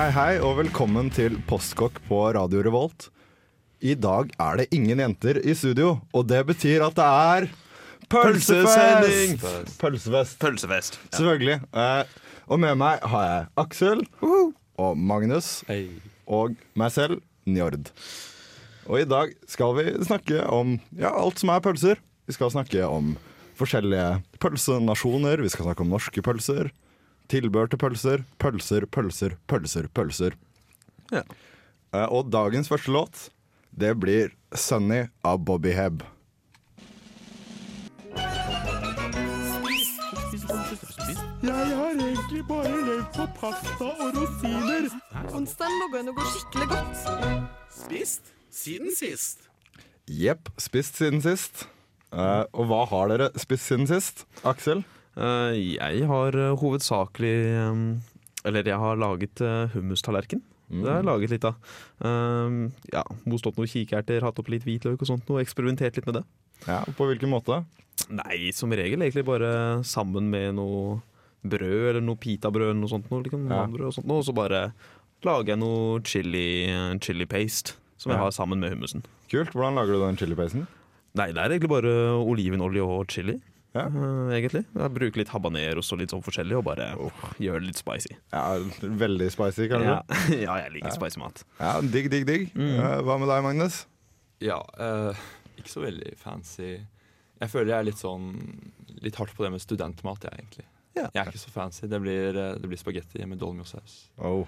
Hei, hei, hei, og velkommen til Postkokk på Radio Revolt. I dag er det ingen jenter i studio, og det betyr at det er Pølsesending! pølsefest! Pølsefest, Pølsefest. selvfølgelig. Eh, og med meg har jeg Aksel og Magnus og meg selv, Njord. Og i dag skal vi snakke om ja, alt som er pølser. Vi skal snakke om forskjellige pølsenasjoner, vi skal snakke om norske pølser. Tilbør til pølser. Pølser, pølser, pølser, pølser. Ja. Eh, Og dagens første låt, det blir 'Sunny' av Bobby Hebb. Jeg har egentlig bare levd på pasta og rosiner. Onsdagen lå noe å gå skikkelig godt. Spist siden sist. Jepp, spist siden sist. Eh, og hva har dere spist siden sist? Aksel? Eh, jeg har eh, hovedsakelig um, Eller jeg har laget hummustallerken. Mm. Det har jeg laget litt av. Um, ja, Most opp noen kikerter, hatt opp litt hvitløk og sånt, og eksperimentert litt med det. Ja, På hvilken måte? Nei, som regel egentlig bare sammen med noe brød eller noe pitabrød eller noe sånt. Noe, liksom, Ja. og sånt, og så bare lager jeg noe chili, chili paste som jeg har sammen med hummusen. Kult. Hvordan lager du den chilipeisen? Nei, det er egentlig bare olivenolje og chili. Ja. Uh, egentlig. Jeg bruker litt habaneros og litt sånn forskjellig, og bare gjør det litt spicy. Ja, Veldig spicy, kanskje? Ja, Ja, ja jeg liker spicy mat. Ja, Digg, digg, digg. Mm. Uh, hva med deg, Magnus? Ja, uh, ikke så veldig fancy. Jeg føler jeg er litt sånn Litt hardt på det med studentmat, jeg, egentlig. Ja. Jeg er ikke så fancy. Det blir, det blir spagetti med dolmiosaus. Oh.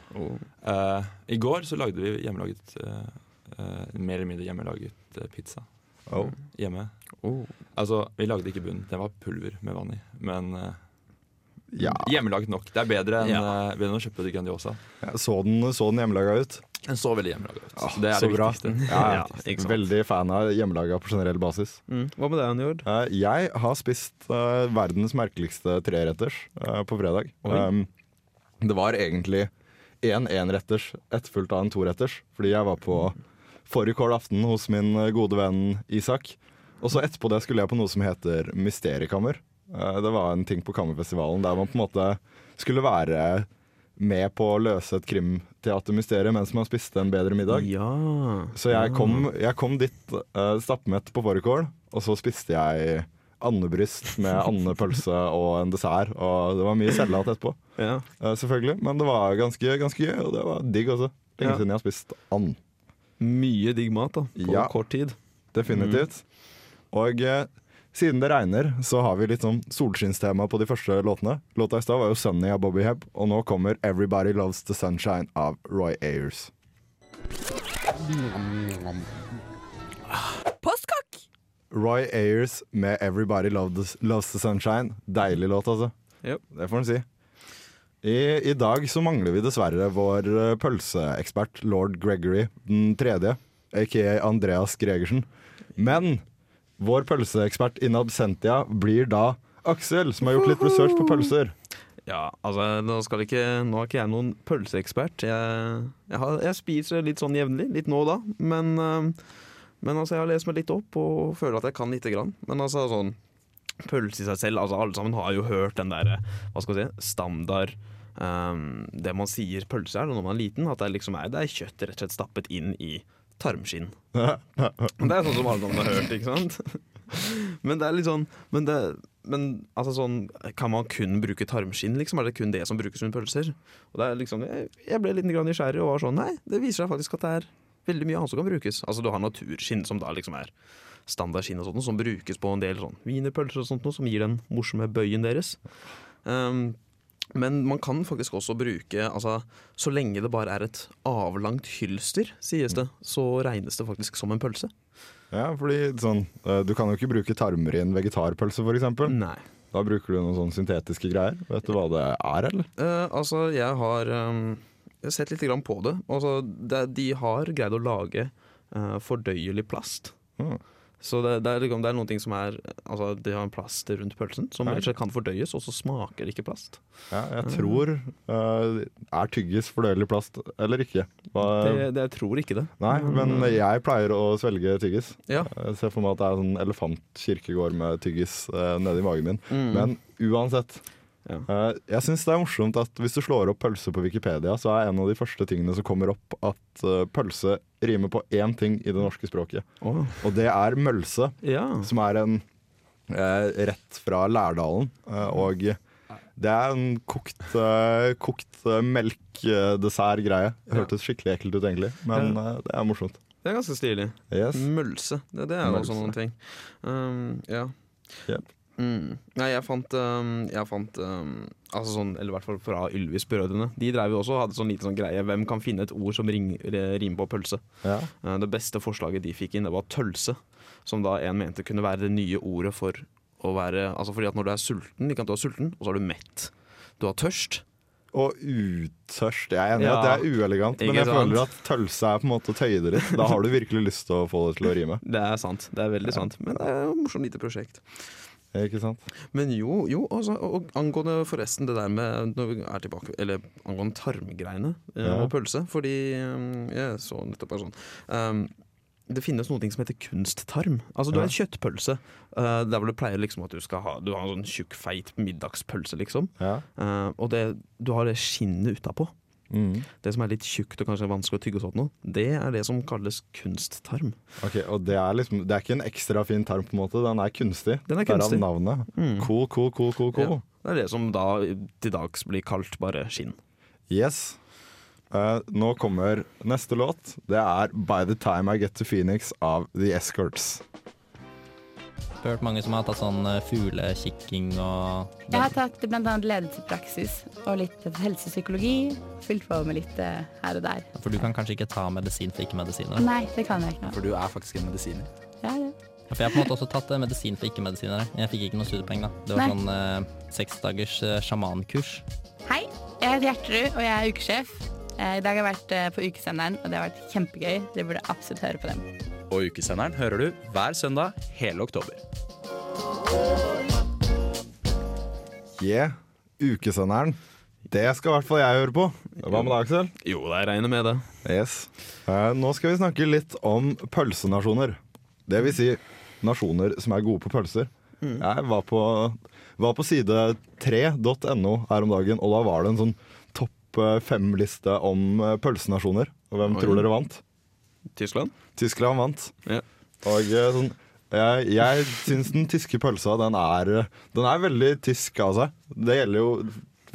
Uh, I går så lagde vi hjemmelaget Mer eller mindre hjemmelaget pizza Oh. hjemme. Oh. Altså, vi lagde ikke bunn. Det var pulver med vann i. Men uh, Ja. hjemmelaget nok. Det er bedre enn, Ja. uh, bedre enn å kjøpe Grandiosa. Ja, Så den, så den hjemmelaga ut? Den så veldig hjemmelaga ut. Ah, det er så det bra. viktigste. Ja, Ja, ikke sant. Veldig fan av hjemmelaga på generell basis. Mm. Hva med deg, Njord? Uh, jeg har spist uh, verdens merkeligste treretters uh, på fredag. Um, det var egentlig én enretters etterfulgt av en toretters, fordi jeg var på fårikål aften hos min eh, gode venn Isak. Og så etterpå det skulle jeg på noe som heter Mysteriekammer. Eh, det var en ting på Kammerfestivalen der man på en måte skulle være med på å løse et krimteatermysterium mens man spiste en bedre middag. Ja. Så jeg kom, jeg kom dit uh, stappmett på fårikål, og så spiste jeg andebryst med andepølse og en dessert. Og det var mye sellat etterpå, Ja. uh, selvfølgelig. Men det var ganske, ganske gøy, og det var digg også. Lenge Ja. siden jeg har spist and. Mye digg mat da, på kort tid. Definitivt. Og eh, siden det regner, så har vi litt sånn solskinnstema på de første låtene. Låta i stad var jo 'Sunny' av Bobby Hebb, og nå kommer 'Everybody Loves The Sunshine' av Roy Ayers. Postkokk! Roy Ayers med 'Everybody Loves, Loves The Sunshine'. Deilig låt, altså. Yep. Det får en si. I, I dag så mangler vi dessverre vår eh, pølseekspert lord Gregory den tredje, aka Andreas Gregersen. Men vår pølseekspert in absentia blir da Aksel, som har gjort litt research på pølser. Ja, altså, nå, skal ikke, nå er ikke jeg noen pølseekspert. Jeg, jeg, har, jeg spiser litt sånn jevnlig, litt nå og da. Men, eh, men altså, jeg har lest meg litt opp og føler at jeg kan lite grann. Men altså, sånn pølse i seg selv altså, Alle sammen har jo hørt den der, hva skal vi si, standard um, Det man sier pølse er når man er liten, at det liksom er, det er kjøtt rett og slett stappet inn i tarmskinn. Det er sånn som alle sammen har hørt, ikke sant? Men det er litt sånn Men, det, men altså sånn Kan man kun bruke tarmskinn, liksom? Er det kun det som brukes som pølser? Og det er liksom Jeg, ble litt nysgjerrig og var sånn Nei, det viser seg faktisk at det er veldig mye annet som kan brukes. Altså du har naturskinn, som da liksom er standardskinn og sånt, som brukes på en del sånn wienerpølser og sånt, som gir den morsomme bøyen deres. Um, men man kan faktisk også bruke altså, Så lenge det bare er et avlangt hylster, sies det, så regnes det faktisk som en pølse. Ja, fordi sånn eh, Du kan jo ikke bruke tarmer i en vegetarpølse, f.eks. Da bruker du noen sånne syntetiske greier. Vet du hva det er, eller? Eh, altså, jeg har um, jeg har sett litt grann på det. Altså, det. De har greid å lage uh, fordøyelig plast. Mm. Så det, det, er, liksom- det er noen ting som er Altså, de har en plast rundt pølsen som slett kan fordøyes, og så smaker det ikke plast. Ja, jeg tror uh, Er tyggis fordøyelig plast eller ikke? Hva, Det, det, jeg tror ikke det. nei, men jeg pleier å svelge tyggis. Ja. Jeg ser for meg at det er en sånn elefantkirkegård med tyggis uh, nedi magen min. Mm. Men uansett. Ja. Uh, jeg syns det er morsomt at hvis du slår opp pølse på Wikipedia, så er en av de første tingene som kommer opp, at uh, pølse rimer på én ting i det norske språket. Oh. Og det er mølse, Ja. som er en uh, rett fra Lærdalen. og det er en kokt, kokt melkdessert-greie. Det hørtes skikkelig ekkelt ut, egentlig, men det er morsomt. Det er ganske stilig. Yes. Mølse. Det, det er jo også noen ting. Um, ja. Jep. Mm. Nei, jeg fant, um, jeg fant um, Altså sånn, eller i hvert fall fra Ylvis-brødrene. De drev jo også og hadde sånn liten sånn greie. Hvem kan finne et ord som rimer på pølse? Ja. Uh, det beste forslaget de fikk inn, det var tølse. Som da en mente kunne være det nye ordet for å være Altså fordi at når du er sulten, ikke at du er sulten, og så er du mett. Du har tørst. Og utørst. Jeg er enig i Ja. at det er uelegant, men jeg sant? føler at tølse er på en måte å tøye det litt. Da har du virkelig lyst til å få det til å rime. Det er sant. Det er veldig sant. Men det er et morsomt lite prosjekt. Ikke sant? Men jo, jo også, og angående forresten det der med Når vi er tilbake Eller angående tarmgreiene eh, Ja. og pølse. Fordi eh, jeg så nettopp bare sånn um, Det finnes noe som heter kunsttarm. Altså Du Ja. har en kjøttpølse uh, der hvor det pleier liksom at du skal ha Du har en sånn tjukk, feit middagspølse, liksom. Ja. Uh, og det, du har det skinnet utapå. Mm. Det som er litt tjukt og kanskje vanskelig å tygge og sånt noe, det er det som kalles kunsttarm. Ok, Og det er liksom Det er ikke en ekstra fin tarm, på en måte. Den er kunstig. Den er Derav navnet. Mm. Cool, cool, cool, cool, cool. Ja. Det er det som da til dags blir kalt bare skinn. Yes. Uh, nå kommer neste låt. Det er 'By The Time I Get To Phoenix' av The Escorts. Jeg har hørt mange som har tatt sånn eh, fuglekikking og Jeg har tatt bl.a. ledelsespraksis og litt helsepsykologi. Fylt på med litt eh, her og der. For du kan kanskje ikke ta medisin for ikke-medisiner? Nei, det kan jeg ikke. For du er faktisk en medisiner. Ja, det. Ja, For jeg har på en måte også tatt eh, medisin for ikke-medisinere. Jeg fikk ikke noe studiepoeng, da. Det var Nei. sånn eh, seks dagers eh, sjamankurs. Hei, jeg heter Gjertrud, og jeg er ukesjef. Eh, I dag har jeg vært eh, på ukesenderen, og det har vært kjempegøy. Dere burde absolutt høre på dem. Og ukesenderen hører du hver søndag hele oktober. Yeah. Ukesenderen. Det skal i hvert fall jeg høre på. Hva med deg, Aksel? Jo, jeg regner med det. Yes. Eh, nå skal vi snakke litt om pølsenasjoner. Det vil si nasjoner som er gode på pølser. Jeg var på, var på side 3.no her om dagen, og da var det en sånn topp eh, fem-liste om eh, pølsenasjoner. Og hvem Oi. tror dere vant? Tyskland? Tyskland vant. Ja. Og eh, sånn jeg, jeg syns den tyske pølsa den er, den er veldig tysk av seg. Det gjelder jo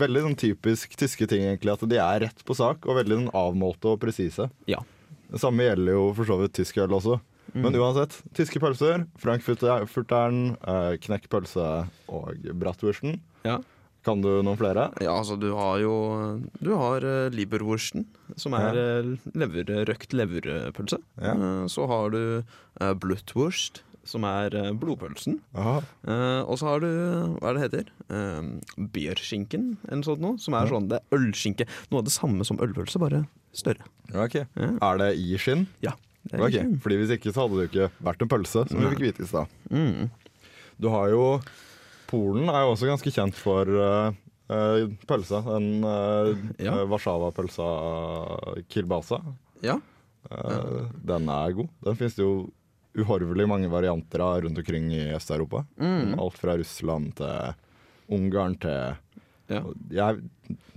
veldig sånn typisk tyske ting, egentlig. At de er rett på sak og veldig sånn avmålte og presise. Ja. Det samme gjelder jo for så vidt tysk øl også. Men uansett, tyske pølser, frankfurteren, eh, knekkpølse og bratwursten. Ja. Kan du noen flere? Ja, altså du har jo Du har uh, Lieberwursten, som er ja. lever, røkt leverpølse. Ja. Uh, så har du uh, Blutwurst, som er eh, blodpølsen. Aha. Eh, og så har du hva er det heter? Uh, Bierskinken, eller noe sånt noe. Som er Ja. sånn, det er ølskinke. Noe av det samme som ølpølse, bare større. Ok. Ja. Er det i skinn? Ja. Det er i skinn. Fordi Hvis ikke så hadde det jo ikke vært en pølse, som vi fikk vite i stad. Mm. Du har jo Polen er jo også ganske kjent for uh, uh, pølsa. Den uh, Ja. uh, Warszawa-pølsa kilbasa. Ja. Uh, Den er god. Den finnes det jo uhorvelig mange varianter av rundt omkring i Øst-Europa. Mm. Alt fra Russland til Ungarn til Ja. Jeg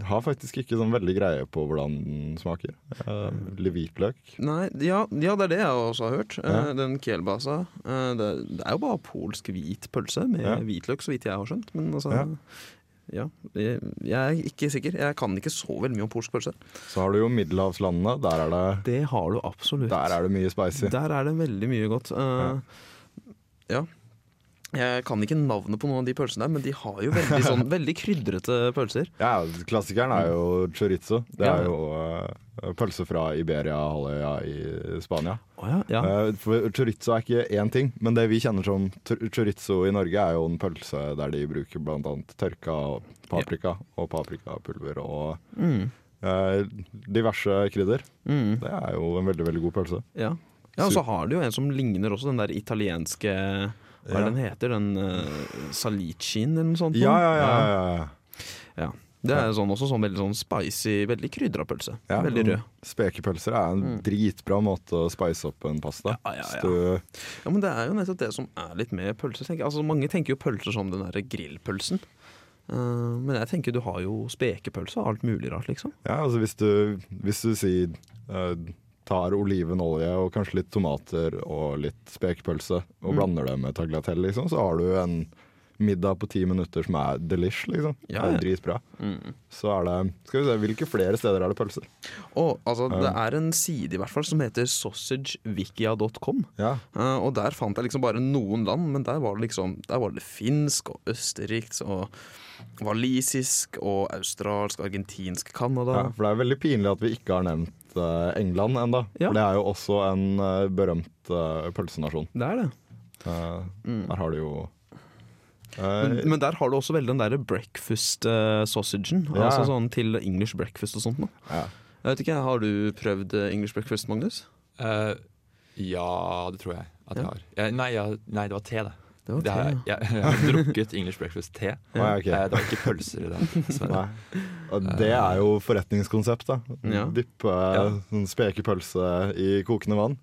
har faktisk ikke sånn veldig greie på hvordan den smaker. Uh, Litt hvitløk. Nei, ja, ja, det er det jeg også har hørt. Eh, Ja. den kielbasa. eh, det, det er jo bare polsk hvit pølse med Ja. hvitløk, så vidt jeg har skjønt. Men altså Ja. ja. jeg, jeg er ikke sikker. Jeg kan ikke så veldig mye om polsk pølse. Så har du jo middelhavslandene. Der er det, Det har du absolutt. der er det mye spicy. Der er det veldig mye godt. Eh, ja. Jeg kan ikke navnet på noen av de pølsene, men de har jo veldig, sånn, veldig krydrete pølser. Ja, Klassikeren er jo chorizo. Det Ja. er jo uh, pølse fra Iberia-halvøya i Spania. Oh, ja, ja. Uh, for chorizo er ikke én ting, men det vi kjenner som chorizo i Norge, er jo en pølse der de bruker bl.a. tørka paprika og paprikapulver og Mm. uh, diverse krydder. Mm. Det er jo en veldig veldig god pølse. Ja. ja, og så har du jo en som ligner også, den der italienske Hva er Ja. den heter? Den uh, salicin eller noe sånt? Ja, ja, ja. ja, ja. Det er sånn, også sånn veldig sånn spicy, veldig krydra pølse. Ja, veldig rød. Spekepølser er en Mm. dritbra måte å spice opp en pasta. Ja, ja, ja. du- Ja, men det er jo nettopp det som er litt med pølser. tenker. Altså, mange tenker jo pølser som den der grillpølsen. Uh, men jeg tenker du har jo spekepølse og alt mulig rart, liksom. Ja, altså hvis du, hvis du sier eh, tar olivenolje og kanskje litt tomater og litt spekepølse og Mm. blander det med tagliatelle, liksom, så har du en middag på ti minutter som er delish, liksom. Ja, det ja. er dritbra. Mm. Så er det Skal vi se, hvilke flere steder er det pølser? Oh, altså, det er en side i hvert fall som heter sausagewikia.com. Ja. Uh, og der fant jeg liksom bare noen land, men der var det liksom Der var det finsk og østerriksk og walisisk og australsk, argentinsk, Canada. ja. For det er veldig pinlig at vi ikke har nevnt England ennå. Ja. For det er jo også en eh, berømt eh, pølsenasjon. Det er det. Eh, Mm. Der har du jo eh, Men, men der har du også veldig den derre breakfast-sausagen. Ja. Altså sånn til English breakfast og sånt noe. ja. Jeg vet ikke, Har du prøvd eh, English breakfast, Magnus? Uh, ja, det tror jeg at jeg har. Jeg, nei, ja, nei, det var te, det. Det var det har, jeg, jeg, har drukket English breakfast-te. Ja, ok. Eh, det var ikke pølser i den. Og det er jo forretningskonsept, da. Ja. Dyppe Ja. sånn spekepølse i kokende vann.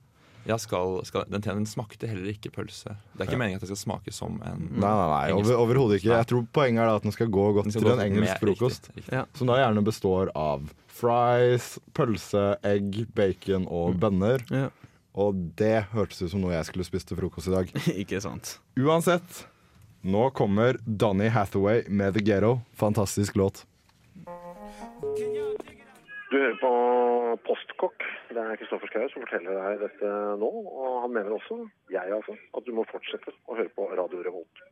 Jeg skal, skal, den teen smakte heller ikke pølse. Det er ikke Ja. meningen at det skal smake som en Nei, nei, nei, over, overhodet ikke. Jeg tror poenget er da at den skal gå godt skal til gå en engelsk med- frokost. Riktig, riktig. Ja. Som da gjerne består av fries, pølse, egg, bacon og Mm. bønner. Ja. Og det hørtes ut som noe jeg skulle spist til frokost i dag. ikke sant. Uansett, nå kommer Donny Hathaway med The Ghetto. Fantastisk låt. Du hører på Postkokk. Det er Kristoffer Schou som forteller deg dette nå. Og han mener også, jeg altså, at du må fortsette å høre på Radio Revolt.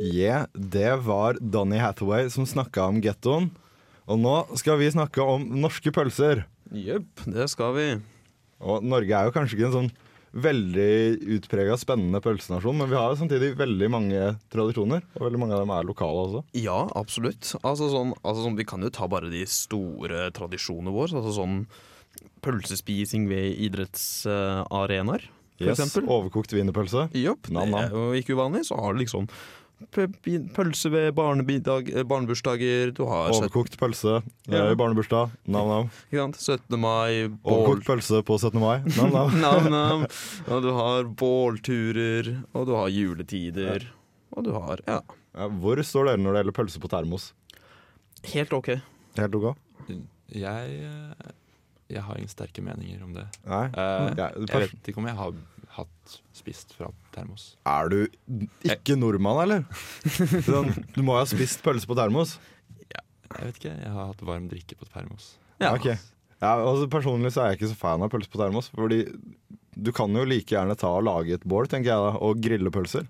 Yeah, det var Donny Hathaway som snakka om gettoen. Og nå skal vi snakke om norske pølser. Jepp, det skal vi. Og Norge er jo kanskje ikke en sånn veldig utprega spennende pølsenasjon, men vi har jo samtidig veldig mange tradisjoner, og veldig mange av dem er lokale også. Ja, absolutt. Altså sånn, altså sånn, vi kan jo ta bare de store tradisjonene våre. Altså sånn pølsespising ved idrettsarenaer, for eksempel. Overkokt wienerpølse. Jopp, det er jo ikke uvanlig. Så har du liksom pølse ved barnebidag, eh, barnebursdager. Du har Overkokt pølse Ja. eh, i barnebursdag. Nam-nam. 17. mai, Overkokt pølse på 17. mai. Nam-nam. Og du har bålturer, og du har juletider. Og du har Ja, Ja, hvor står dere når det gjelder pølse på termos? helt OK. Helt ok? Jeg, eh, jeg har ingen sterke meninger om det. Nei? uh, Ja, jeg vet ikke om jeg har hatt spist fra termos. Er du ikke nordmann, eller? Sånn, du må jo ha spist pølse på termos. Ja, Jeg vet ikke, jeg har hatt varm drikke på termos. Ja. Okay. Ja, altså Personlig så er jeg ikke så fan av pølse på termos. Fordi du kan jo like gjerne ta og lage et bål, tenker jeg da, og grille pølser.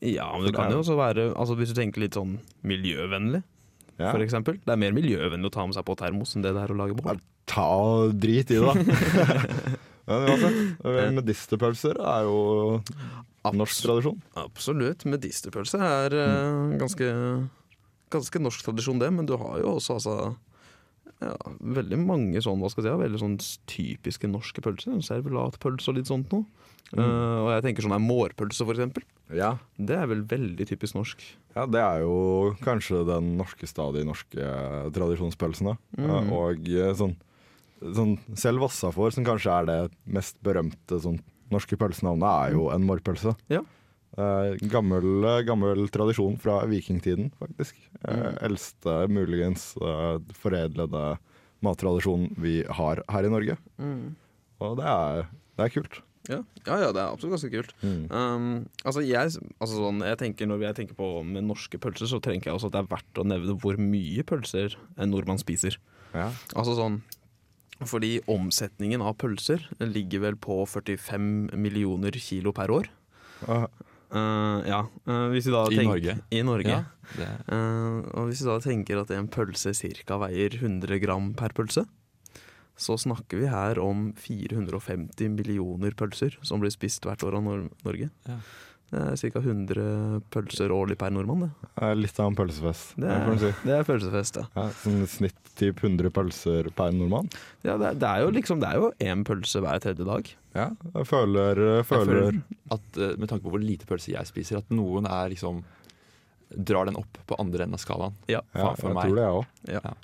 Ja, men det kan jo også være altså Hvis du tenker litt sånn miljøvennlig, Ja. for eksempel. Det er mer miljøvennlig å ta med seg på termos enn det det er å lage bål. Ta og drit i det, da. Men uansett, medisterpølser er jo norsk tradisjon. Absolutt. Medisterpølse er eh, ganske, ganske norsk tradisjon, det. Men du har jo også altså ja, veldig mange sånn, hva skal jeg si, veldig sånn typiske norske pølser. Servelatpølse og litt sånt noe. Mm. Uh, og jeg tenker sånn her mårpølse, for eksempel. Ja. Det er vel veldig typisk norsk. ja, det er jo kanskje den norskeste av de norske tradisjonspølsene. Mm. Uh, Og eh, sånn, sånn Selv Vassafår, som kanskje er det mest berømte sånn, norske pølsenavnet, er jo en morrpølse. Ja. Eh, gammel, gammel tradisjon fra vikingtiden, faktisk. Eh, Mm. Eldste, muligens eh, foredlede mattradisjonen vi har her i Norge. Og det er, det er kult. Ja. ja, ja, det er absolutt ganske kult. Mm. Um, altså jeg, altså sånn, jeg tenker Når jeg tenker på med norske pølser, så tenker jeg også at det er verdt å nevne hvor mye pølser en nordmann spiser. Ja. Altså sånn Fordi omsetningen av pølser ligger vel på 45 millioner kilo per år. Uh, ja, uh, I tenker- Norge? I Norge. Ja, det, Uh, og hvis vi da tenker at en pølse ca. veier 100 gram per pølse, så snakker vi her om 450 millioner pølser som blir spist hvert år av Norge. Ja. Det er ca. 100 pølser årlig per nordmann. Det, Det er litt av en pølsefest, det, er, si. det er pølsefest, ja. Ja, sånn snitt typ 100 pølser per nordmann. ja det, er, det er jo liksom Det er jo én pølse hver tredje dag. Ja, jeg føler, Jeg føler føler at eh, med tanke på hvor lite pølse jeg spiser, at noen er liksom drar den opp på andre enden av skalaen. Ja, Ja, for jeg meg. tror det, jeg òg. Ja.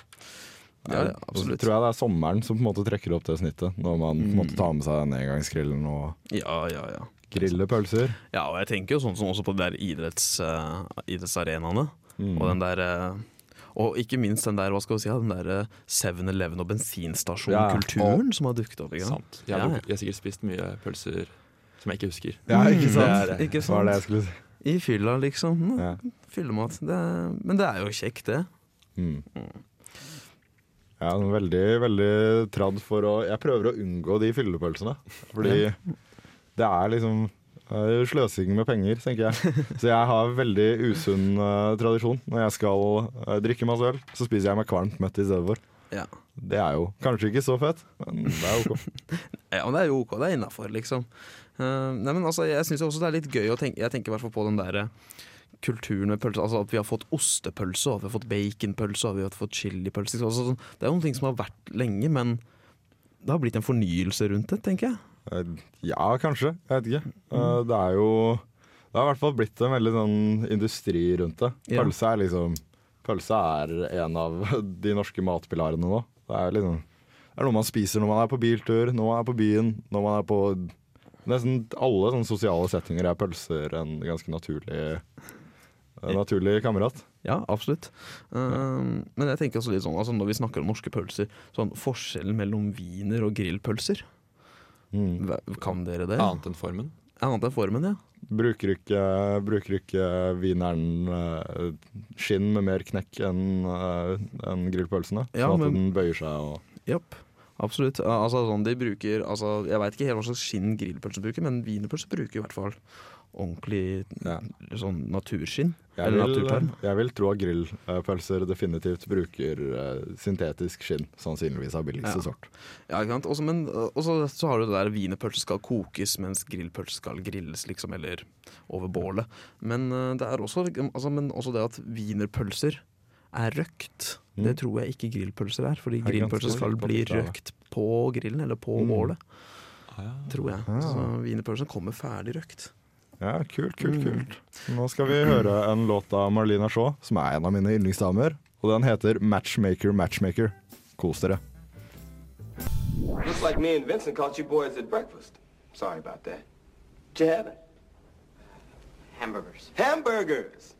Absolutt. Så tror jeg det er sommeren som på en måte trekker opp det snittet. Når man på en måte Mm. tar med seg den engangsgrillen og Ja, ja, ja. Griller pølser. Ja, og jeg tenker jo sånn som også på de der idretts, uh, idrettsarenaene. Mm. Og den der uh, Og ikke minst den der, hva skal vi si, den der eh, 7-Eleven og bensinstasjonkulturen ja. som har dukket opp. Ikke sant? Sant. Jeg, har, Ja, ja. jeg har sikkert spist mye pølser som jeg ikke husker. Ja, ikke Mm, sant? det er det. Ikke Det var det jeg skulle si. I fylla, liksom. Mm, Ja. Fyllemat. Det er, men det er jo kjekt, det. Mm. Ja, er veldig, veldig tradd for å Jeg prøver å unngå de fyllepølsene. Fordi det er liksom sløsing med penger, tenker jeg. Så jeg har veldig usunn uh, tradisjon. Når jeg skal uh, drikke masse øl, så spiser jeg meg kvalmt møtt i stedet for. Ja. Det er jo kanskje ikke så fett, men det er ok. Ja, men det er jo ok, det er innafor, liksom. Uh, nei, men altså, jeg syns også det er litt gøy å tenke Jeg tenker i hvert fall på den derre kulturen med pølse. Altså at vi har fått ostepølse, og vi har fått baconpølse, og vi har fått chilipølse. liksom. Altså, sånn- det er jo noen ting som har vært lenge, men det har blitt en fornyelse rundt det, tenker jeg. Eh, Ja, kanskje. Jeg vet ikke. Eh, Det er jo Det har i hvert fall blitt en veldig sånn industri rundt det. Pølse er liksom Pølse er en av de norske matpilarene nå. Det er liksom Det er noe man spiser når man er på biltur, når man er på byen, når man er på Nesten alle sånne sosiale settinger er pølser en ganske naturlig en naturlig kamerat. Ja, absolutt. Um, men jeg tenker også litt sånn, altså når vi snakker om norske pølser, sånn forskjellen mellom wiener og grillpølser. Mm. Kan dere det? Annet enn formen. Annet enn formen, ja. Bruker ikke, bruker ikke wieneren eh, skinn med mer knekk enn en enn grillpølsene? Ja, sånn at men- den bøyer seg og Japp. Absolutt. Altså, sånn, de bruker, altså, jeg veit ikke helt hva slags skinn grillpølse bruker, men wienerpølse bruker i hvert fall ordentlig Ja. sånn naturskinn. Jeg eller vil, naturtarm. jeg vil tro at grillpølser definitivt bruker eh, syntetisk skinn, sannsynligvis av billigste Ja. sort. Ja, ikke sant? Også, men også, så har du det der wienerpølse skal kokes, mens grillpølse skal grilles, liksom, eller over bålet. Men eh, det er også, altså, men også det at wienerpølser er røkt. Mm. Det tror jeg ikke grillpølser er, fordi er grillpølser skal bli røkt på grillen, eller på Mm. bålet, Ah, ja. tror jeg. Ah. Så wienerpølsen kommer ferdig røkt. Ja, kult, kult, Mm. kult. Nå skal vi høre en låt av Marlina Shaw, som er en av mine yndlingsdamer. Og den heter 'Matchmaker, Matchmaker'. Kos dere. Looks like me and Vincent caught you boys at breakfast. Sorry about that. Did you have? Hamburgers. Hamburgers!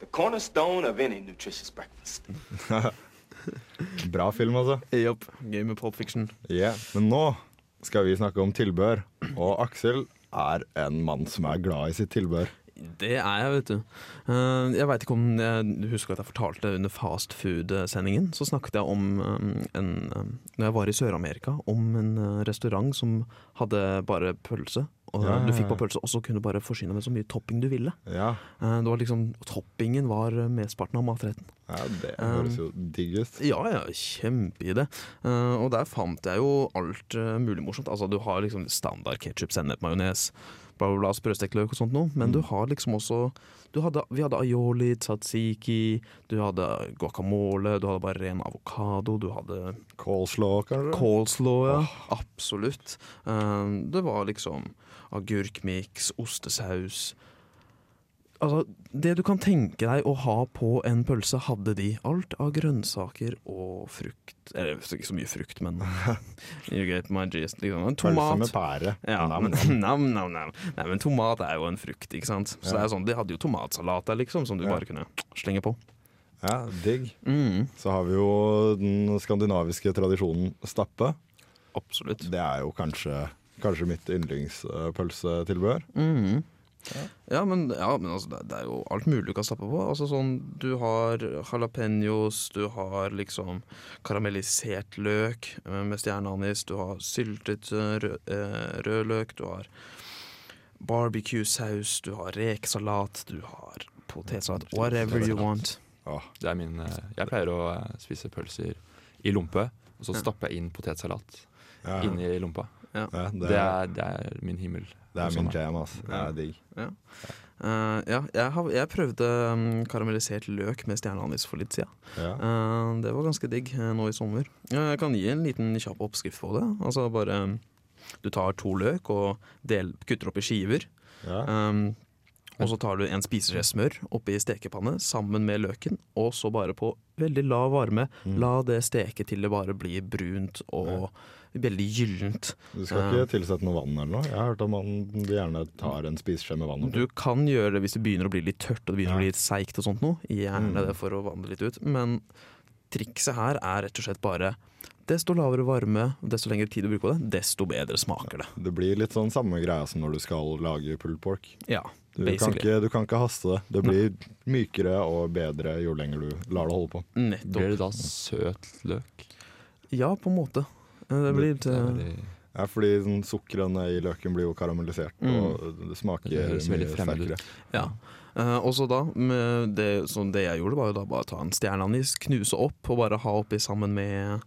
The cornerstone of any nutritious breakfast. Bra film, altså. Jopp. Gøy med Pop Fiction. Ja, Men nå skal vi snakke om tilbør. Og Aksel er en mann som er glad i sitt tilbør. Det er jeg, vet du. Eh, jeg veit ikke om jeg husker at jeg fortalte under fast food-sendingen. Så snakket jeg om eh, en eh, Når jeg var i Sør-Amerika, om en restaurant som hadde bare pølse. Og Ja, ja, Du fikk på pølse, og så kunne du bare forsyne med så mye topping du ville. Ja, Eh, det var liksom, Toppingen var eh, mesteparten av matretten. ja det høres jo digg ut. Ja, ja, kjempeidé. Eh, og der fant jeg jo alt eh, mulig morsomt. Altså, du har liksom standard ketsjup, sennep, majones, bla, bla, bla, sprøstekt løk og sånt noe. Men Mm. du har liksom også du hadde, Vi hadde aioli, tzatziki, du hadde guacamole, du hadde bare ren avokado, du hadde Coleslaw, kanskje? coleslaw, ja. Absolutt. Um, det var liksom agurkmiks, ostesaus Altså, det du kan tenke deg å ha på en pølse, hadde de. Alt av grønnsaker og frukt. Eller ikke så mye frukt, men You get my gist. Liksom. En Pølse Tomat. med pære. Ja, men, nam, nam, nam. Nei, men tomat er jo en frukt, ikke sant. Så Ja. det er sånn, De hadde jo tomatsalat der, liksom, som du Ja. bare kunne slenge på. Ja, digg. Mm, Så har vi jo den skandinaviske tradisjonen stappe. absolutt. Det er jo kanskje, kanskje mitt yndlingspølsetilbehør. Mhm. Ja, men, ja, men altså, det, det er jo alt mulig du kan stappe på. Altså sånn, Du har jalapeños, du har liksom karamellisert løk med stjerneanis, du har syltet eh, rød, eh, rødløk, du har barbecue-saus, du har rekesalat, du har potetsalat. Whatever you want. Åh, Det er min, eh, jeg pleier å spise pølser i lompe, og så stapper jeg inn potetsalat ja, inni lompa. ja, det, Det er, det er min himmel. Det er min jam, altså. Det er digg. Ja. Uh, ja, jeg, har, jeg prøvde um, karamellisert løk med stjerneanis for litt siden. Ja. Uh, det var ganske digg uh, nå i sommer. Jeg kan gi en liten kjapp oppskrift på det. Altså bare um, Du tar to løk og del, kutter opp i skiver. Ja. Um, og så tar du en spiseskje smør oppi stekepanne sammen med løken, og så bare på veldig lav varme. Mm. La det steke til det bare blir brunt og veldig gyllent. Du skal ikke tilsette noe vann eller noe? Jeg har hørt at man gjerne tar en spiseskje med vann. Du kan gjøre det hvis det begynner å bli litt tørt og det begynner Ja. å bli litt seigt og sånt noe. Gjerne Mm. det for å vanne litt ut. Men trikset her er rett og slett bare desto lavere varme, desto lengre tid du bruker på det, desto bedre smaker det. Det blir litt sånn samme greia som når du skal lage pulled pork. Ja, Du kan, ikke, du kan ikke haste det. Det blir mykere og bedre jo lenger du lar det holde på. Nettopp. Blir det da søt løk? Ja, på en måte. Det blir litt Det eh, Ja, fordi sånn, Sukkeret i løken blir jo karamellisert, Mm. og det smaker det mye sterkere. Ja. Eh, og så da, med det, så det jeg gjorde, var jo da bare ta en stjerneanis, knuse opp og bare ha oppi sammen med,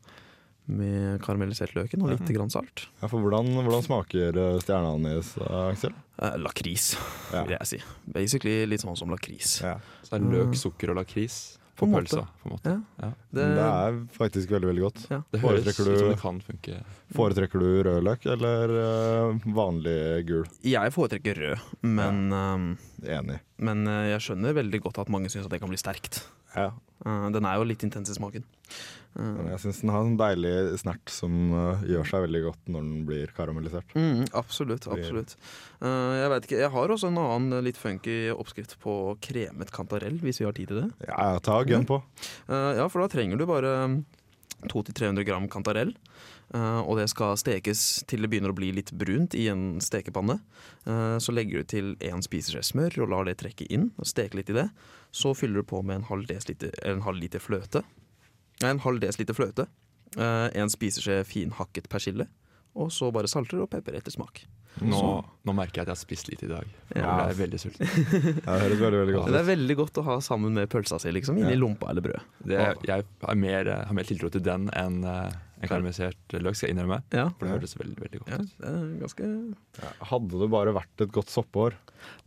med karamellisert løken og litt grann salt. Ja, for hvordan, hvordan smaker eh, stjerneanis, eh, Aksel? Eh, lakris, Ja. vil jeg si. Basically litt sånn som lakris. Ja. Så er løk, sukker og lakris På på pølsa. På en måte. Ja. Ja. Det, Det er faktisk veldig veldig godt. ja. Det høres ut du- som det kan funke. Foretrekker du rødløk eller eh, vanlig gul? Jeg foretrekker rød, men, ehm, Enig. men jeg skjønner veldig godt at mange syns det kan bli sterkt. Ja. Den er jo litt intens i smaken. Eh, Men jeg syns den har en deilig snert som uh, gjør seg veldig godt når den blir karamellisert. Mm, absolutt. absolutt. Uh, jeg vet ikke, jeg har også en annen litt funky oppskrift på kremet kantarell, hvis vi har tid til det. Ja, ta gun på. Uh, ja, for da trenger du bare 200-300 gram kantarell. eh, og det skal stekes til det begynner å bli litt brunt i en stekepanne. Eh, så legger du til en spiseskje smør og lar det trekke inn. og Steke litt i det. Så fyller du på med en halv en halv liter fløte. En halv desiliter fløte. eh, en spiseskje finhakket persille. Og så bare salter og pepper etter smak. Nå, nå merker jeg at jeg har spist litt i dag. Nå Ja. ble jeg veldig sulten. Ja, det høres veldig, veldig godt Det er veldig godt å ha sammen med pølsa si, liksom. Inni Ja. lompa eller brød. Det, jeg har mer, har mer tiltro til den enn eh, en karamellisert løk, skal jeg innrømme. Ja, For det høres veldig veldig godt ja ut. ganske Ja, Hadde det bare vært et godt soppår.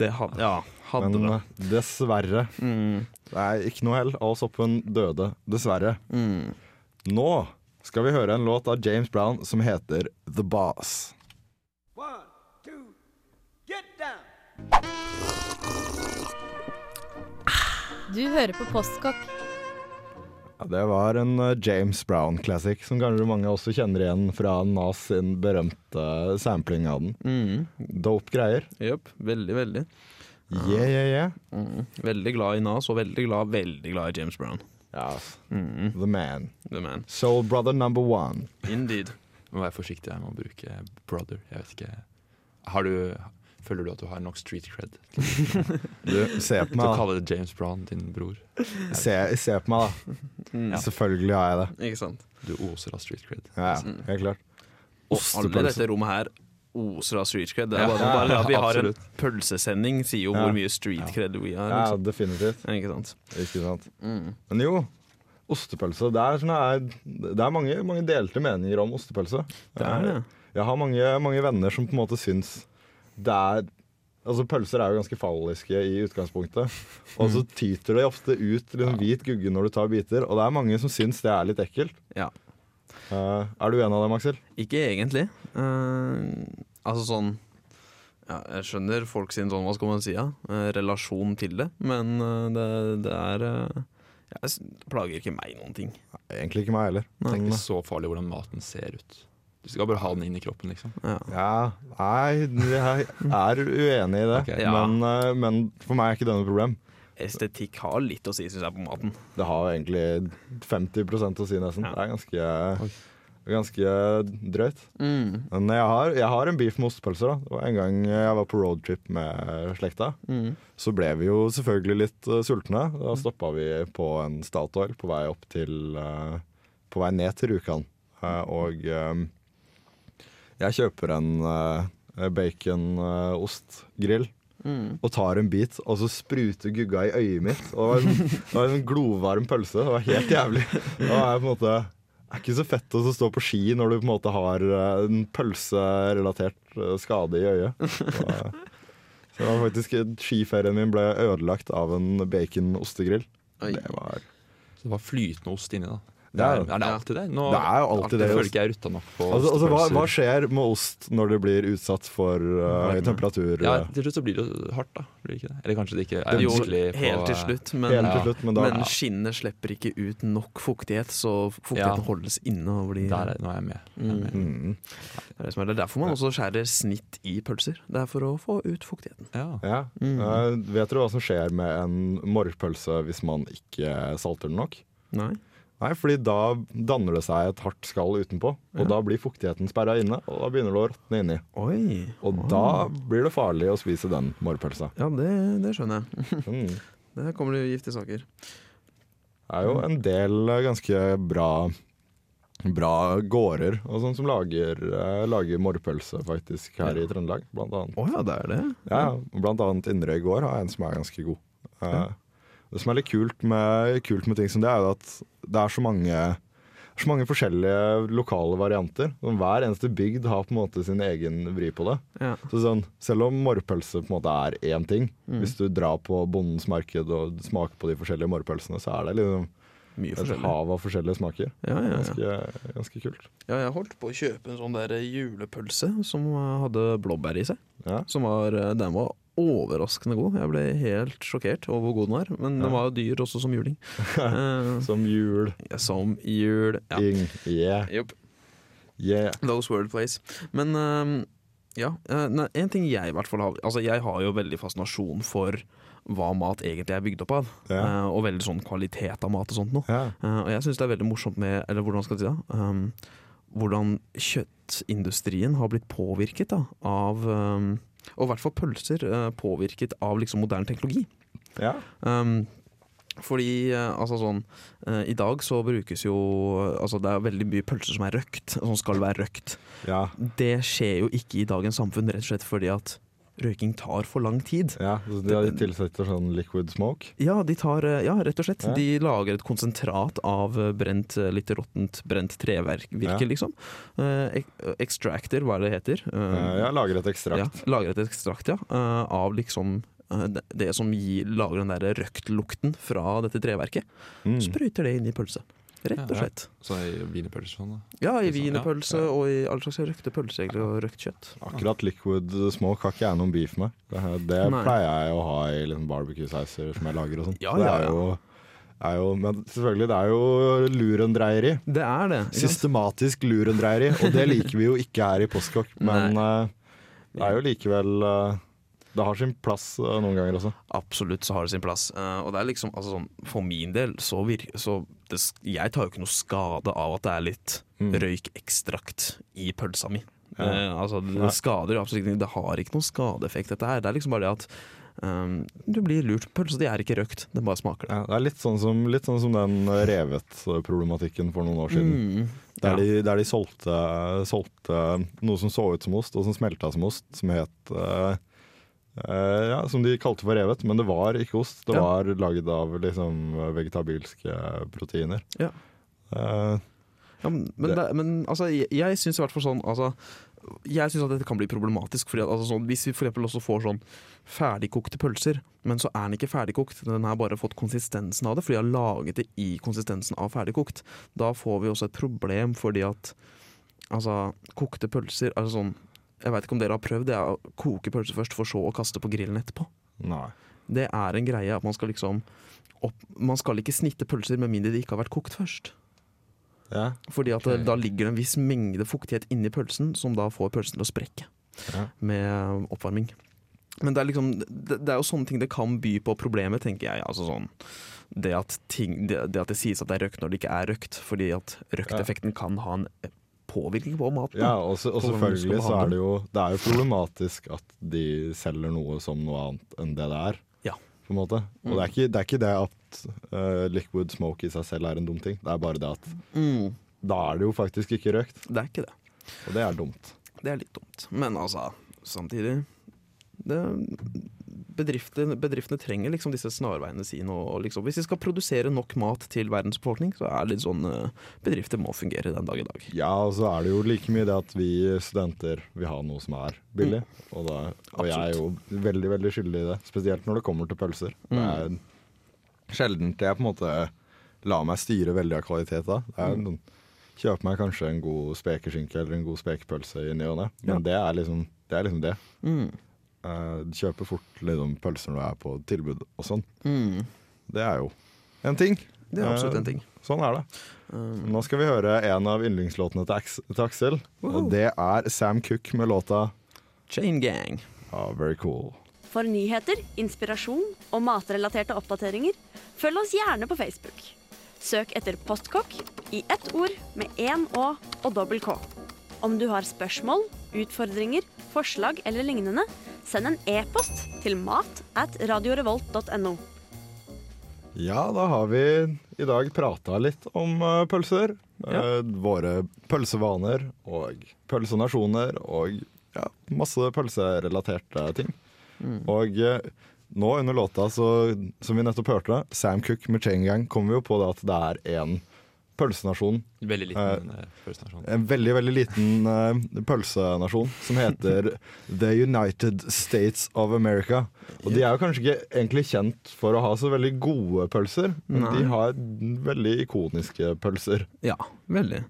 Det hadde, ja, hadde Men det. eh, dessverre. Mm, Det er ikke noe hell. All soppen døde. Dessverre. mm. Nå skal vi høre en låt av James Brown som heter The Boss. Du hører på Postkokk. Ja, det var en eh, James Brown-classic som kanskje mange også kjenner igjen fra Nas sin berømte sampling av den. Mm. Dope greier. Jepp. veldig, veldig. Yeah, yeah, yeah. Mm. Veldig glad i Nas, og veldig glad, veldig glad i James Brown. Ja, Mm. the man. The man. Soul brother number one. Indeed. Må være forsiktig her med å bruke brother. Jeg vet ikke Har du Føler du at du har nok street cred Du, se på til å Du kaller det James Brown din bror? Se, se på meg, da. Mm. Selvfølgelig har jeg det. Ikke sant? Du oser av street cred. Ja, ja, helt klart. Og alle i dette rommet her oser av street cred. Det er Ja, bare, bare at vi har en pølsesending, sier jo Ja. hvor mye street cred vi har. Ja, Liksom. definitivt. Ikke sant? Ikke sant. Mm. Men jo, ostepølse. Det er, sånn her, det er mange, mange delte meninger om ostepølse. Det er det. Jeg har mange, mange venner som på en måte syns det er Altså Pølser er jo ganske falliske i utgangspunktet. Og så tyter det ofte ut liksom, hvit gugge når du tar biter. Og det er mange som syns det er litt ekkelt. Ja. Uh, er du en av dem, Aksel? Ikke egentlig. Uh, altså sånn ja, Jeg skjønner folk sin sånn, hva skal man si, ja, eh, relasjon til det, men det, det er ja, Det plager ikke meg noen ting. Egentlig ikke meg heller. Det er ikke så farlig hvordan maten ser ut. Du skal bare ha den inn i kroppen, liksom. Ja. ja, nei, jeg er uenig i det. Okay. Ja. Men, eh, men for meg er ikke det noe problem. Estetikk har litt å si, syns jeg, på maten. Det har egentlig 50 å si, nesten. Ja. Det er ganske, ganske drøyt. Mm. Men jeg har, jeg har en beef med ostepølser. da. Det var En gang jeg var på roadtrip med slekta, Mm. så ble vi jo selvfølgelig litt uh, sultne. Da stoppa vi på en Statoil på vei opp til uh, På vei ned til Rjukan. Uh, og um, jeg kjøper en uh, baconostgrill. Mm. Og tar en bit, og så spruter gugga i øyet mitt. Og det var en, det var en glovarm pølse. Det var helt jævlig. Det er på en måte er ikke så fett å stå på ski når du på en måte har eh, en pølserelatert eh, skade i øyet. Så, så det var faktisk Skiferien min ble ødelagt av en bacon-ostegrill. Det var Så det var flytende ost inni, da. Det er, er det alltid det? Nå, Det er jo alltid det. Føler ikke jeg rutta nok på Altså, altså, hva, hva skjer med ost når det blir utsatt for uh, høy temperatur? Ja, uh, til slutt så blir det jo hardt, da. Blir det ikke det? Eller kanskje det ikke er Jo, ønskelig på helt til slutt, men, Helt til slutt, men da- men skinnet slipper ikke ut nok fuktighet, så fuktigheten Ja. holdes inne. Og blir, Der er, nå er jeg med. Jeg er med. Mm. Det er det er er derfor man også skjærer snitt i pølser. Det er for å få ut fuktigheten. Ja. Ja. Mm. Uh, vet dere hva som skjer med en morrpølse hvis man ikke salter den nok? Nei. Nei, fordi da danner det seg et hardt skall utenpå, og Ja. da blir fuktigheten sperra inne, og da begynner det å råtne inni. Oi. Og da blir det farlig å spise den morrpølsa. Ja, det, det skjønner jeg. Mm. Der kommer det giftige saker. Det er jo en del eh, ganske bra Bra gårder og sånn som lager, eh, lager morrpølse faktisk her i Trøndelag, blant annet. Oh, ja, det er det? Ja, blant annet Inderøy gård har en som er ganske god. Eh, Det som er litt kult med, kult med ting som det, er jo at det er så mange, så mange forskjellige lokale varianter. Sånn, hver eneste bygd har på en måte sin egen vri på det. Ja. Så sånn, selv om morrpølse på en måte er én ting, Mm. hvis du drar på bondens marked og smaker på de forskjellige morrpølsene, så er det liksom Mye et hav av forskjellige smaker. Ja, ja, ja. Ganske, ganske kult. Ja, jeg holdt på å kjøpe en sånn der julepølse som hadde blåbær i seg. Som var, eh, den var overraskende god. Jeg ble helt sjokkert over hvor god den var. Men den var jo dyr også som juling. Som jul. Ja, som jul. Ja. Ing. Yeah. Yep. Yeah. Those wordplays. Men um, ja, eh, nei, en ting jeg i hvert fall har Altså, jeg har jo veldig fascinasjon for hva mat egentlig er bygd opp av. Ja. Uh, og veldig sånn kvalitet av mat og sånt noe. Ja. Uh, og jeg syns det er veldig morsomt med Eller hvordan skal jeg si det? Um, hvordan kjøttindustrien har blitt påvirket da, av um, Og i hvert fall pølser eh, påvirket av liksom moderne teknologi. Ja. Um, fordi eh, altså sånn eh, I dag så brukes jo Altså det er veldig mye pølser som er røkt, som skal være røkt. Ja. Det skjer jo ikke i dagens samfunn, rett og slett fordi at røyking tar for lang tid. Ja, så de, tilsetter sånn liquid smoke. Ja, de tar, eh, ja, rett og slett. Ja. De lager et konsentrat av eh, brent, eh, litt råttent brent treverk, Ja. liksom. Eh, extractor, hva er det det heter? Ja, lager et ekstrakt. Ja, lager et ekstrakt, ja. av liksom det, det som gir, lager den der røktlukten fra dette treverket. Mm. Sprøyter det inn i pølse. Rett og Ja. slett. Så i wienerpølse sånn, da? Ja, i Liksom, ja, og i alle slags røkte pølser egentlig, og røkt kjøtt. Akkurat liquid smoke har ikke jeg noen beef med. Det, her- det pleier jeg å ha i liksom barbecue-sauser som jeg lager og sånn. Ja, det ja, er ja. jo, er jo, men selvfølgelig, det er jo lurendreieri. Det er det. Systematisk lurendreieri, og det liker vi jo ikke her i Postkokk. Men uh, det er jo likevel eh, Det har sin plass eh, noen ganger også. Absolutt så har det sin plass. Eh, og det er liksom, altså sånn, For min del så virker så det, Jeg tar jo ikke noe skade av at det er litt Mm. røykekstrakt i pølsa mi. Ja. Uh, altså Det det skader absolutt ikke. Det har ikke noen skadeeffekt, dette her. Det er liksom bare det at um, du blir lurt. Pølsa di er ikke røkt, den bare smaker det. Ja, det er litt sånn som, litt sånn som den revet-problematikken for noen år siden. Mm, Der, ja. de, der de solgte, solgte noe som så ut som ost, og som smelta som ost, som het eh, eh, ja, Som de kalte for revet, men det var ikke ost. Det Ja. var laget av liksom vegetabilske proteiner. Ja. Uh, Ja, men, men, Det- det, men altså, jeg, jeg syns i hvert fall sånn altså, Jeg syns at dette kan bli problematisk. Fordi at, altså, sånn, hvis vi for også får sånn ferdigkokte pølser, men så er den ikke ferdigkokt, den har bare fått konsistensen av det, fordi de har laget det i konsistensen av ferdigkokt, da får vi også et problem fordi at altså, kokte pølser altså sånn, Jeg veit ikke om dere har prøvd det, er å koke pølser først, for så å kaste på grillen etterpå. nei. Det er en greie at man skal liksom opp, Man skal ikke snitte pølser med mindre de ikke har vært kokt først. Ja. Fordi at okay. da ligger det en viss mengde fuktighet inni pølsen, som da får pølsen til å sprekke Ja. med oppvarming. Men det er liksom det, det er jo sånne ting det kan by på problemet, tenker jeg. Altså sånn det at, ting, det, at det sies at det er røkt når det ikke er røkt, fordi at røkteffekten kan ha en påvirkning på maten. Ja, og, så- og selvfølgelig så er det jo Det er jo problematisk at de selger noe som noe annet enn det det er. Ja. På en måte. Og det, er ikke, det er ikke det at uh, liquid smoke i seg selv er en dum ting. Det er bare det at Mm. da er det jo faktisk ikke røkt. Det er ikke det. Og det er dumt. Det er litt dumt. Men altså, samtidig det, bedrifter, bedriftene trenger liksom disse snarveiene sine. Og, liksom, hvis de skal produsere nok mat til verdens befolkning, så er det litt sånn eh, bedrifter må fungere den dag i dag. Ja, og så er det jo like mye det at vi studenter vil ha noe som er billig. Og, da, og jeg er jo veldig veldig skyldig i det, spesielt når det kommer til pølser. Det er sjelden jeg på en måte lar meg styre veldig av kvalitet da. Det er Mm. kjøpe meg kanskje en god spekeskinke eller en god spekepølse i ny og ne, men det, er liksom, det er liksom det. Mm. Eh, Du kjøper fort liksom, pølser når du er på tilbud og sånn. Mm. Det er jo en ting. Det er absolutt Eh, en ting. Sånn er det. Um, Nå skal vi høre en av yndlingslåtene til, Aks til Aksel. Og det er Sam Cook med låta Chain Gang. Ja, very cool. For nyheter, inspirasjon og matrelaterte oppdateringer, følg oss gjerne på Facebook. Søk etter Postkokk i ett ord med én Å og dobbel K. Om du har spørsmål, utfordringer, forslag eller lignende, send en e-post til mat at radiorevolt.no. Ja, da har vi i dag prata litt om eh, pølser. Ja. våre pølsevaner og pølsenasjoner og ja, masse pølserelaterte ting. Og eh, nå under låta så, som vi nettopp hørte, Sam Cook med Chain Gang, kommer vi jo på det at det er én pølsenasjon. Veldig liten uh, pølsenasjon. En veldig, veldig liten uh, pølsenasjon som heter The United States of America. Og de er jo kanskje ikke egentlig kjent for å ha så veldig gode pølser, men Nei. de har veldig ikoniske pølser. Ja, veldig.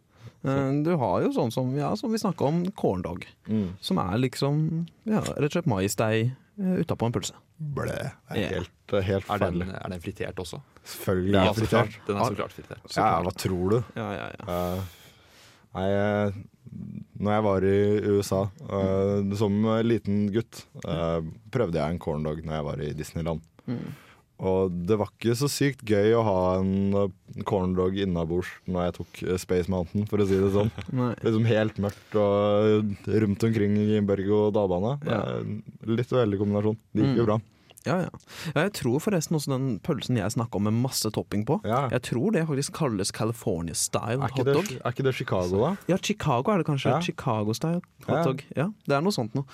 Eh, Du har jo sånn som, ja, som vi snakka om, corndog. Mm. Som er liksom ja, rett og slett maisdeig uh, utapå en pølse. Det er helt, helt Er den, er den fritert også? Selvfølgelig er så fritert. klart. Den er så klart fritert. Ja, hva tror du? Ja, ja, ja. Uh, nei, eh, når jeg var i USA uh, som liten gutt, uh, prøvde jeg en corndog når jeg var i Disneyland. Mm. Og det var ikke så sykt gøy å ha en eh, corndog innabords når jeg tok eh, Space Mountain, for å si det sånn. Liksom helt mørkt og rundt omkring i berg-og-dal-bane. Det Ja. er en Litt uheldig kombinasjon. Det gikk jo Mm. bra. Ja, ja. ja, jeg tror forresten også den pølsen jeg snakka om med masse topping på, jeg tror det faktisk kalles California style Er det, hotdog. er ikke det Chicago, da? Ja, Chicago er det kanskje. Ja. Chicago-style hotdog. Ja, det er noe sånt noe.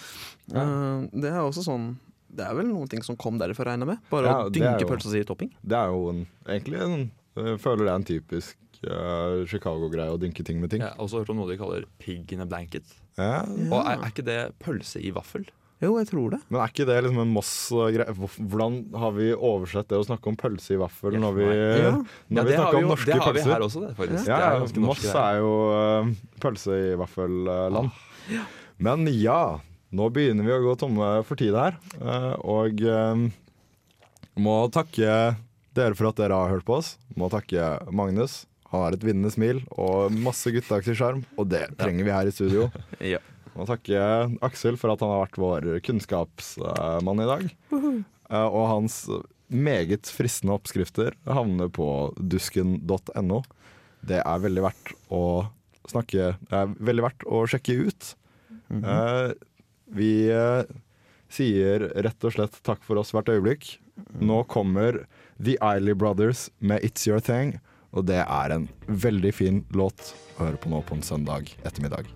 Ja. Eh, det er også sånn Det er vel noen ting som kom derfra, regner jeg med? Bare Ja, å dynke jo- pølsa si i topping? Det er jo en, egentlig en Jeg føler det er en typisk uh, Chicago-greie å dynke ting med ting. Jeg har også hørt om noe de kaller pig in a blanket. Ja. Og er, er ikke det pølse i vaffel? Jo, jeg tror det. Men er ikke det liksom en Moss-greie? Hvordan har vi oversett det å snakke om pølse i vaffel når vi, Ja. når Ja, vi snakker vi om norske pølser? det har vi her også, det, faktisk. Ja, Det er Moss er jo uh, pølse i vaffelland. Men ja, nå begynner vi å gå tomme for tid her. eh, og eh, må takke dere for at dere har hørt på oss. Må takke Magnus. Han har et vinnende smil og masse gutteaktig sjarm, og det trenger vi her i studio. Ja. Må takke Aksel for at han har vært vår kunnskapsmann i dag. Eh, og hans meget fristende oppskrifter havner på dusken.no. Det er veldig verdt å snakke Det er veldig verdt å sjekke ut. Eh, vi eh, sier rett og slett takk for oss hvert øyeblikk. Nå kommer The Eiley Brothers med It's Your Thing, og det er en veldig fin låt å høre på nå på en søndag ettermiddag.